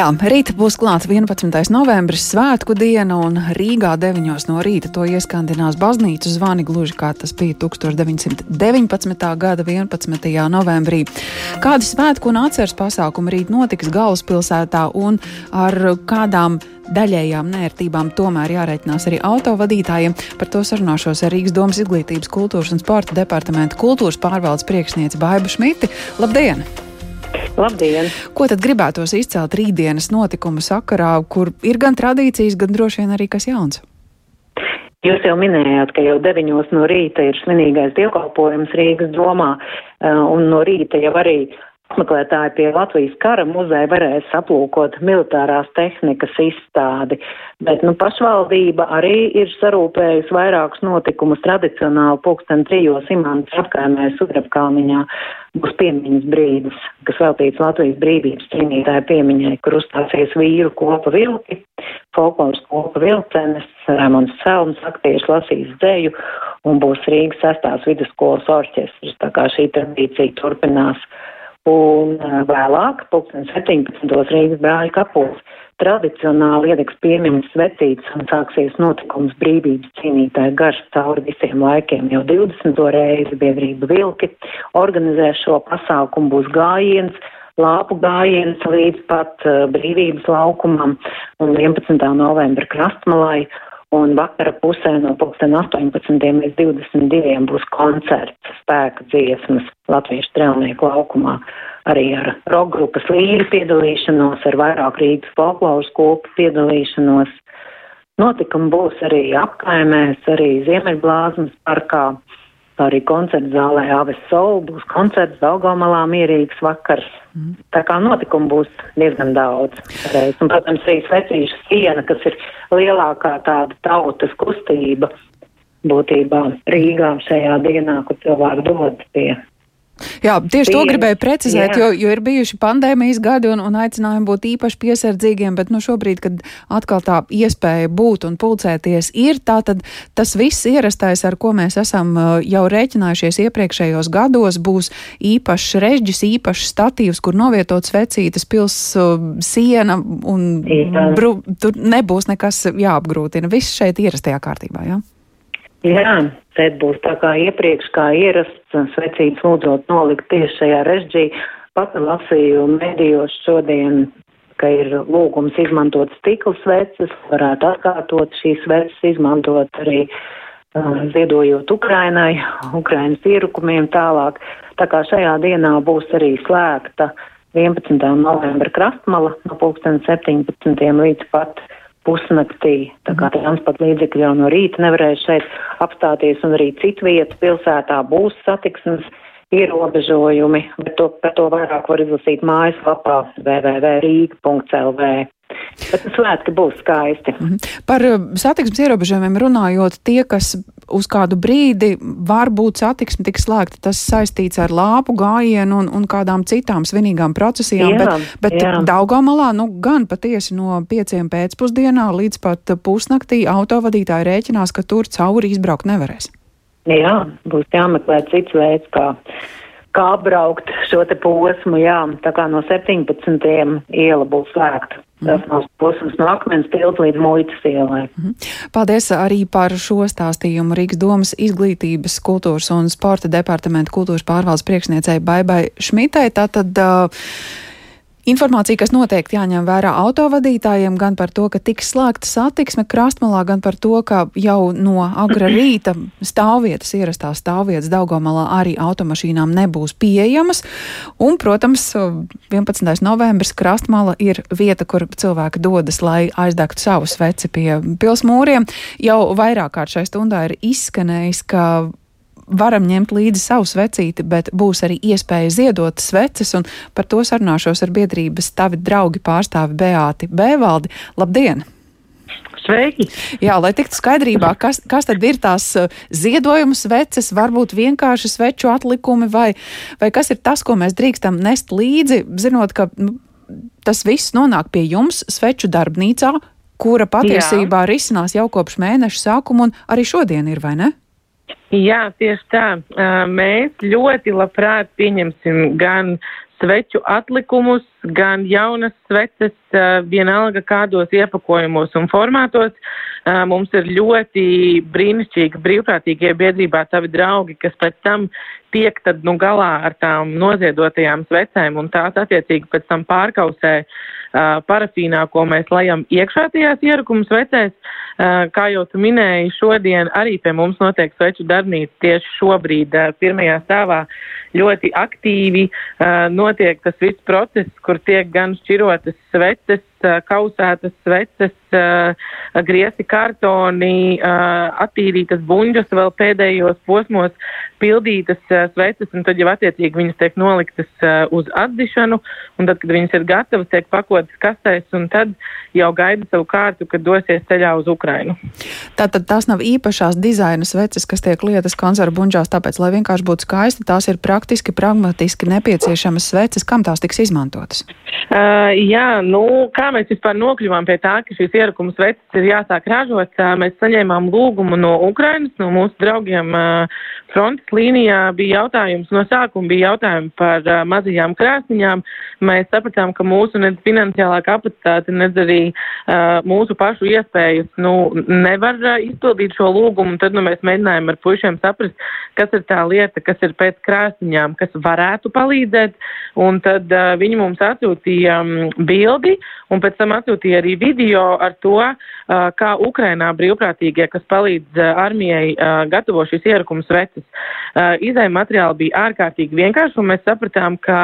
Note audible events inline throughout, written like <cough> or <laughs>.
Jā, rīta būs klāts 11. novembris, svētku diena, un Rīgā 9. no rīta to ieskandinās baznīcu zvani, gluži kā tas bija 1919. gada 11. novembrī. Kādi svētku un atceres pasākumi rīt notiks galvaspilsētā un ar kādām daļējām nērtībām tomēr jārēķinās arī autovadītājiem. Par to sarunāšos ar Rīgas domas izglītības, kultūras un sporta departamenta kultūras pārvaldes priekšnieci Baibu Šmiti. Labdien! Labdien! Ko tad gribētos izcelt rītdienas notikumu sakarā, kur ir gan tradīcijas, gan droši vien arī kas jauns? Jūs jau minējāt, ka jau deviņos no rīta ir svinīgais dievkalpojums Rīgas domā, eh, un no rīta jau arī apmeklētāji pie Latvijas kara muzeja varēs aplūkot militārās tehnikas izstādi, bet nu, pašvaldība arī ir sarūpējusi vairākus notikumus tradicionāli pulksten trijos imants apkaimē Sudrabkalniņā. Būs piemiņas brīdis, kas veltīts Latvijas brīvības cīnītāju piemiņai, kur uzstāsies vīru kopa vilki, folkloras kopa vilcenes, Rēmons Celms aktieris lasīs dzēju un būs Rīgas sestās vidusskolas orķestris, tā kā šī tradīcija turpinās. Un vēlāk, 17. Rīgas brāļa kapos, tradicionāli iedeks piemiņas svecītas un sāksies notikums brīvības cīnītāja garš cauri visiem laikiem. Jau 20. reizi biedrība Vilki organizē šo pasākumu, būs gājiens, lāpu gājiens līdz pat brīvības laukumam un 11. novembra krastmalai un vakara pusē no 18. līdz 22. būs koncerts spēka dziesmas Latviešu strēlnieku laukumā, arī ar rokgrupas līri piedalīšanos, ar vairāk Rīgas folkloras kopu piedalīšanos. Notikumi būs arī apkaimēs, arī Ziemeļblāzmas parkā arī koncerta zālē Aves Soul būs koncerts Daugomalā mierīgs vakars. Mm. Tā kā notikumu būs diezgan daudz. Reiz. Un, protams, arī svecīšu siena, kas ir lielākā tāda tautas kustība būtībā Rīgā šajā dienā, kur cilvēki dodas pie Jā, tieši to gribēju precizēt, jo, jo ir bijuši pandēmijas gadi un, un aicinājumi būt īpaši piesardzīgiem, bet nu, šobrīd, kad atkal tā iespēja būt un pulcēties ir, tā tad tas viss ierastais, ar ko mēs esam uh, jau rēķinājušies iepriekšējos gados, būs īpašs režģis, īpašs statīvs, kur novietots vecītas pils uh, siena un bru, tur nebūs nekas jāapgrūtina. Viss šeit ierastajā kārtībā, jā? Ja? Jā, te būs tā kā iepriekš, kā ierasts, svecības lūdzot nolikt tieši šajā režģī. Pat lasīju medijos šodien, ka ir lūgums izmantot stikla sveces, varētu atkārtot šīs sveces, izmantot arī uh, ziedojot Ukrainai, <laughs> Ukrainas ierukumiem tālāk. Tā kā šajā dienā būs arī slēgta 11. novembra krastmala no 17. līdz pat pusnaktī. Tā kā mhm. transporta līdzekļi jau no rīta nevarēs šeit apstāties, un arī citvietu pilsētā būs satiksmes ierobežojumi, bet to, par to vairāk var izlasīt mājaslapā www.rīga.lv. Bet svētki būs skaisti. -hmm. Par uh, satiksmes ierobežojumiem runājot, tie, kas uz kādu brīdi varbūt satiksme tiks slēgta, tas saistīts ar lāpu gājienu un, un kādām citām svinīgām procesijām, jā, bet, bet Daugamalā, nu, gan patiesi no pieciem pēcpusdienā līdz pat pusnaktī autovadītāji rēķinās, ka tur cauri izbraukt nevarēs. Jā, būs jāmeklē cits veids, kā, kā apbraukt šo posmu, jā, tā kā no 17. iela būs slēgta. Tas nav posms no akmens tilta līdz muitas ielai. Mhm. Paldies arī par šo stāstījumu Rīgas domas izglītības, kultūras un sporta departamenta kultūras pārvaldes priekšniecei Baibai Šmitai. Tātad, uh, Informācija, kas noteikti jāņem vērā autovadītājiem, gan par to, ka tiks slēgta satiksme krastmalā, gan par to, ka jau no agra <clears throat> rīta stāvvietas, ierastās stāvvietas Daugomalā arī automašīnām nebūs pieejamas. Un, protams, 11. novembris krastmala ir vieta, kur cilvēki dodas, lai aizdegtu savu sveci pie pilsmūriem. Jau vairāk kārt šai stundā ir izskanējis, ka varam ņemt līdzi savu svecīti, bet būs arī iespēja ziedot sveces, un par to sarunāšos ar biedrības tavi draugi pārstāvi Beāti Bēvaldi. Labdien! Sveiki! Jā, lai tiktu skaidrībā, kas, kas tad ir tās uh, ziedojuma sveces, varbūt vienkārši sveču atlikumi, vai, vai kas ir tas, ko mēs drīkstam nest līdzi, zinot, ka nu, tas viss nonāk pie jums sveču darbnīcā, kura patiesībā Jā. risinās jau kopš mēneša sākuma, un arī šodien ir, vai ne? Jā, tieši tā. Mēs ļoti labprāt pieņemsim gan sveču atlikumus, gan jaunas sveces, vienalga kādos iepakojumos un formātos. Mums ir ļoti brīnišķīgi brīvprātīgie biedrībā tavi draugi, kas pēc tam tiek tad nu galā ar tām noziedotajām svecēm un tās attiecīgi pēc tam pārkausē parafīnā, ko mēs lejam iekšā tajās ierakums svecēs. Uh, kā jau tu minēji, šodien arī pie mums notiek sveču darbnīca tieši šobrīd uh, pirmajā stāvā ļoti aktīvi uh, notiek tas viss process, kur tiek gan šķirotas sveces, kausētas sveces, griezi kartoni, attīrītas buņģas vēl pēdējos posmos, pildītas sveces, un tad jau attiecīgi viņas tiek noliktas uz atdzišanu, un tad, kad viņas ir gatavas, tiek pakotas kastēs, un tad jau gaida savu kārtu, kad dosies ceļā uz Ukrainu. Tātad tās nav īpašās dizaina sveces, kas tiek lietas konservu buņģās, tāpēc, lai vienkārši būtu skaisti, tās ir praktiski, pragmatiski nepieciešamas sveces, kam tās tiks izmantotas? Uh, jā, nu, kā mēs vispār nokļuvām pie tā, ka šīs ierakums veces ir jāsāk ražot, uh, mēs saņēmām lūgumu no Ukrainas, no mūsu draugiem uh, frontes līnijā. Bija jautājums, no sākuma bija jautājumi par uh, mazajām krāsniņām. Mēs sapratām, ka mūsu nedz finansiālā kapacitāte, nedz arī uh, mūsu pašu iespējas, nu, nevar uh, izpildīt šo lūgumu, tad, nu, mēs mēģinājām ar puišiem saprast, kas ir tā lieta, kas ir pēc krāsniņām, kas varētu palīdzēt, un tad uh, viņi mums atsūtīja um, bildi un pēc tam atsūtīja arī video ar to, uh, kā Ukrainā brīvprātīgie, kas palīdz uh, armijai uh, gatavo šīs ierakumus veces. Uh, Izējuma materiāli bija ārkārtīgi vienkārši un mēs sapratām, ka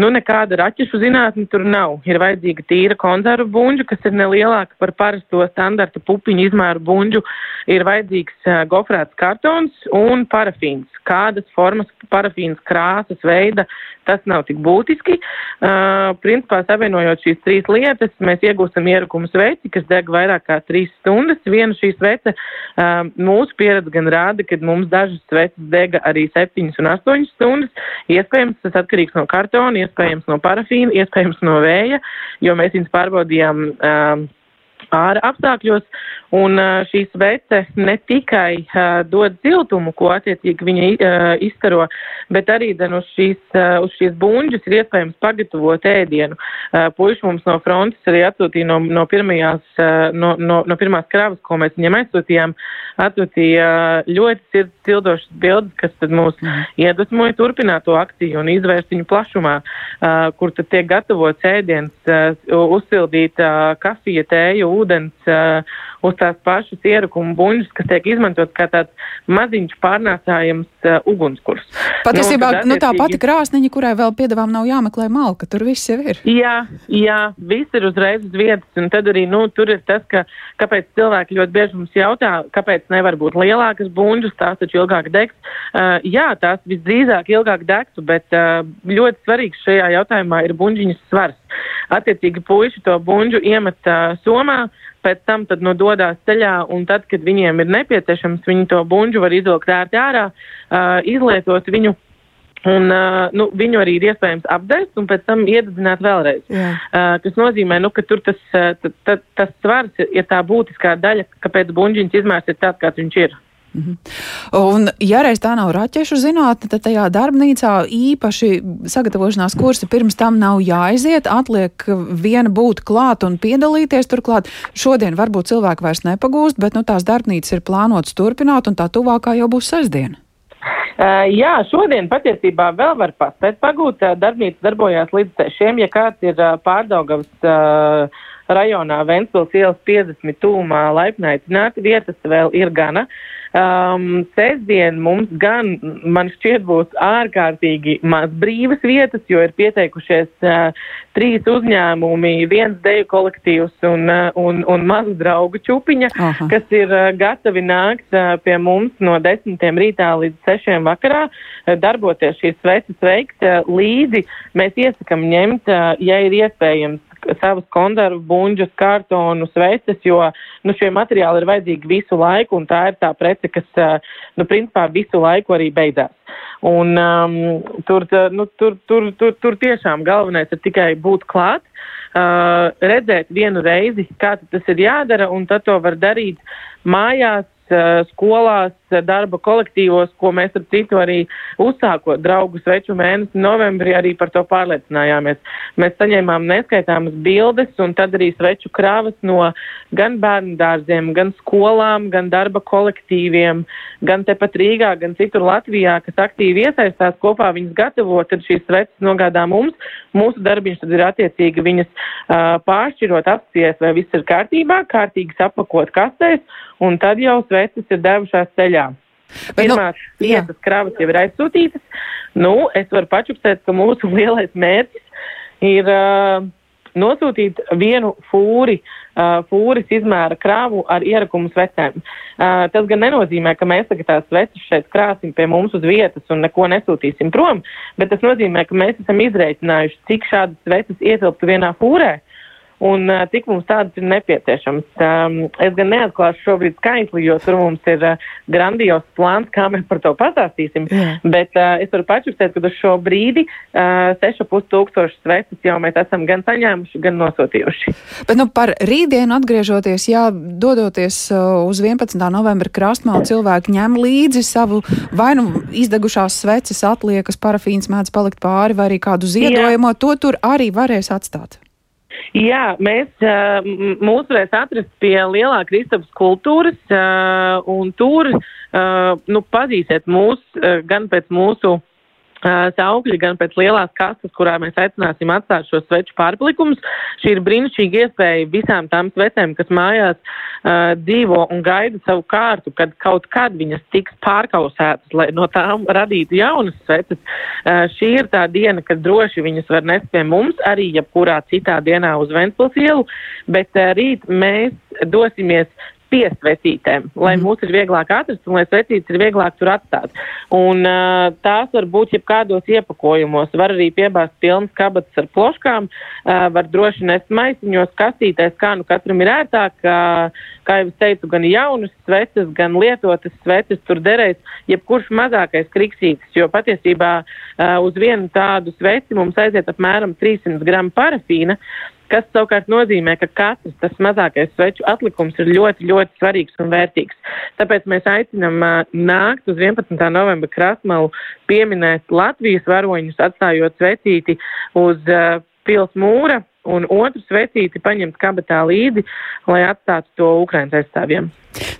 Nu, nekāda raķešu zinātne tur nav. Ir vajadzīga tīra konzervu buļbuļsa, kas ir nelielāka par parasto standarta pupiņu izmēru buļbuļsu. Ir vajadzīgs uh, gofrēts kartons un parafīns. Kādas formas, parafīns, krāsas, veida, tas nav tik būtiski. Uh, principā, savienojot šīs trīs lietas, mēs iegūstam ierakumu sveci, kas deg vairāk kā trīs stundas. Viena šī svece uh, mūsu pieredze gan rāda, ka mums dažas sveces dega arī septiņas un astoņas stundas. Iespējams, tas atkarīgs no kartona iespējams no parafīna, iespējams no vēja, jo mēs viņus pārbaudījām. Um, ārā apstākļos, un šī svece ne tikai dod siltumu, ko attiecīgi viņa uh, izstaro, bet arī dan uz šīs, uz šīs buņģas ir iespējams pagatavot ēdienu. Puiši mums no frontes arī atsūtīja no, no, pirmajās, no, no, no pirmās kravas, ko mēs viņam aizsūtījām, atsūtīja ļoti sirds cildošas bildes, kas tad mūs mm. iedvesmoja turpināt to akciju un izvērst viņu plašumā, kur tad tiek gatavots ēdiens, uzsildīta kafija, tēju, ūdens uh, uz tās pašas ierakuma buļļus, kas tiek izmantot kā tāds maziņš pārnāsājams uh, ugunskurs. Patiesībā nu, nu, tā pati krāsniņa, kurai vēl piedāvām nav jāmeklē malka, tur viss jau ir. Jā, jā, viss ir uzreiz uz vietas, un tad arī, nu, tur ir tas, ka, kāpēc cilvēki ļoti bieži mums jautā, kāpēc nevar būt lielākas buļļus, tās taču ilgāk degs. Uh, jā, tās visdrīzāk ilgāk degtu, bet uh, ļoti svarīgs šajā jautājumā ir buļļiņas svars. Attiecīgi puiši to buļļu iemet uh, somā, pēc tam tad nu dodās ceļā, un tad, kad viņiem ir nepieciešams, viņi to buļļu var izvilkt ērti ārā, uh, izlietot viņu. Un, uh, nu, viņu arī ir iespējams apdzēst un pēc tam iededzināt vēlreiz. Jā. Uh, tas nozīmē, nu, ka tur tas, uh, tas, tas svars ir tā būtiskā daļa, kāpēc buļģiņš izmērs ir tāds, kāds viņš ir. -hmm. Un, ja reiz tā nav raķešu zinātne, tad tajā darbnīcā īpaši sagatavošanās kursi pirms tam nav jāaiziet. Atliek viena būt klāt un piedalīties. Turklāt šodien varbūt cilvēki vairs nepagūst, bet nu, tās darbnīcas ir plānotas turpināt, un tā tuvākā jau būs sestdiena. Uh, jā, šodien patiesībā vēl var paspēt pagūt. Darbnīca darbojās līdz sešiem. Ja kāds ir uh, pārdaugavs uh, rajonā Ventspils ielas 50 tūmā laipni aicināti, vietas vēl ir gana. Uh, Um, sestdien mums gan, man šķiet, būs ārkārtīgi maz brīvas vietas, jo ir pieteikušies uh, trīs uzņēmumi, viens deju kolektīvs un, uh, un, un mazu draugu čupiņa, Aha. kas ir uh, gatavi nākt uh, pie mums no desmitiem rītā līdz sešiem vakarā, uh, darboties šīs sveces veikt uh, līdzi. Mēs iesakam ņemt, uh, ja ir iespējams, savus konservu buņģus, kartonus, veces, jo nu, šie materiāli ir vajadzīgi visu laiku, un tā ir tā prece, kas, nu, principā visu laiku arī beidzās. Un um, tur, nu, tur, tur, tur, tur tiešām galvenais ir tikai būt klāt, uh, redzēt vienu reizi, kā tas ir jādara, un tad to var darīt mājās skolās, darba kolektīvos, ko mēs ar citu arī uzsākot draugu sveču mēnesi novembrī arī par to pārliecinājāmies. Mēs saņēmām neskaitāmas bildes un tad arī sveču krāvas no gan bērnu dārziem, gan skolām, gan darba kolektīviem, gan tepat Rīgā, gan citur Latvijā, kas aktīvi iesaistās kopā viņas gatavo, tad šīs sveces nogādā mums. Mūsu darbiņš tad ir attiecīgi viņas uh, pāršķirot, apcies, vai viss ir kārtībā, kārtīgi sapakot kastēs, un tad jau sveces ir devušās ceļā. Bet, nu, Pirmās nu, vietas kravas jau ir aizsūtītas. Nu, es varu pačupstēt, ka mūsu <laughs> lielais mērķis ir uh, nosūtīt vienu fūri, uh, fūris izmēra kravu ar ierakumu svecēm. Uh, tas gan nenozīmē, ka mēs tagad tās sveces šeit krāsim pie mums uz vietas un neko nesūtīsim prom, bet tas nozīmē, ka mēs esam izreikinājuši, cik šādas sveces ietilptu vienā fūrē. Uh, un cik mums tādas ir nepieciešams. Um, es gan neatklāšu šobrīd skaitli, jo tur mums ir uh, grandios plāns, kā mēs par to pastāstīsim, Jā. bet uh, es varu pačukstēt, ka uz šo brīdi uh, 6,5 tūkstoši sveces jau mēs esam gan saņēmuši, gan nosūtījuši. Bet nu, par rītdienu atgriežoties, jā, dodoties uh, uz 11. novembra krastmalu, cilvēki ņem līdzi savu vai nu izdegušās sveces atliekas, parafīns mēdz palikt pāri vai arī kādu ziedojumu, to tur arī varēs atstāt. Jā, mēs mūs varēs atrast pie lielā Kristaps kultūras, un tur, nu, pazīsiet mūs gan pēc mūsu saukļi, gan pēc lielās kastes, kurā mēs aicināsim atstāt šos sveču pārplikumus. Šī ir brīnišķīga iespēja visām tām svecēm, kas mājās uh, dzīvo un gaida savu kārtu, kad kaut kad viņas tiks pārkausētas, lai no tām radītu jaunas sveces. Uh, šī ir tā diena, kad droši viņas var nest pie mums, arī jebkurā citā dienā uz Ventspils ielu, bet uh, rīt mēs dosimies pie svetītēm, lai mm. mūs ir vieglāk atrast un lai svetītes ir vieglāk tur atstāt. Un uh, tās var būt jebkādos iepakojumos. Var arī piebāzt pilnas kabatas ar ploškām, uh, var droši nest maisiņos, kastītēs, kā nu katram ir ērtāk. Uh, kā jau es teicu, gan jaunas sveces, gan lietotas sveces tur derēs jebkurš mazākais kriksītis, jo patiesībā uh, uz vienu tādu sveci mums aiziet apmēram 300 gramu parafīna. Uh, kas savukārt nozīmē, ka katrs tas mazākais sveču atlikums ir ļoti, ļoti svarīgs un vērtīgs. Tāpēc mēs aicinam nākt uz 11. novembra krasmalu pieminēt Latvijas varoņus, atstājot svecīti uz uh, pils mūra un otru svecīti paņemt kabatā līdzi, lai atstātu to Ukrainas aizstāvjiem.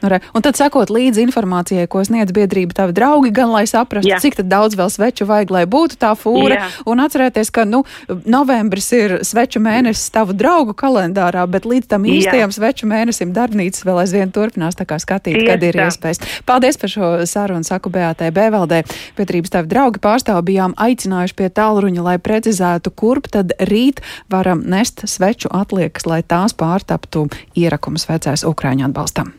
Nu, re. un tad sekot līdzi informācijai, ko sniedz biedrība tavi draugi, gan lai saprastu, Jā. cik daudz vēl sveču vajag, lai būtu tā fūra. Jā. Un atcerēties, ka nu, novembris ir sveču mēnesis tavu draugu kalendārā, bet līdz tam īstajam Jā. sveču mēnesim darbnīcas vēl aizvien turpinās tā kā skatīt, Tieši kad ir tā. iespējas. Paldies par šo sarunu, saku Beatai Bēveldē. Biedrības tavi draugi pārstāv bijām aicinājuši pie tālruņa, lai precizētu, kurp tad rīt varam nest sveču atliekas, lai tās pārtaptu ierakumu svecēs Ukraiņu atbalstam.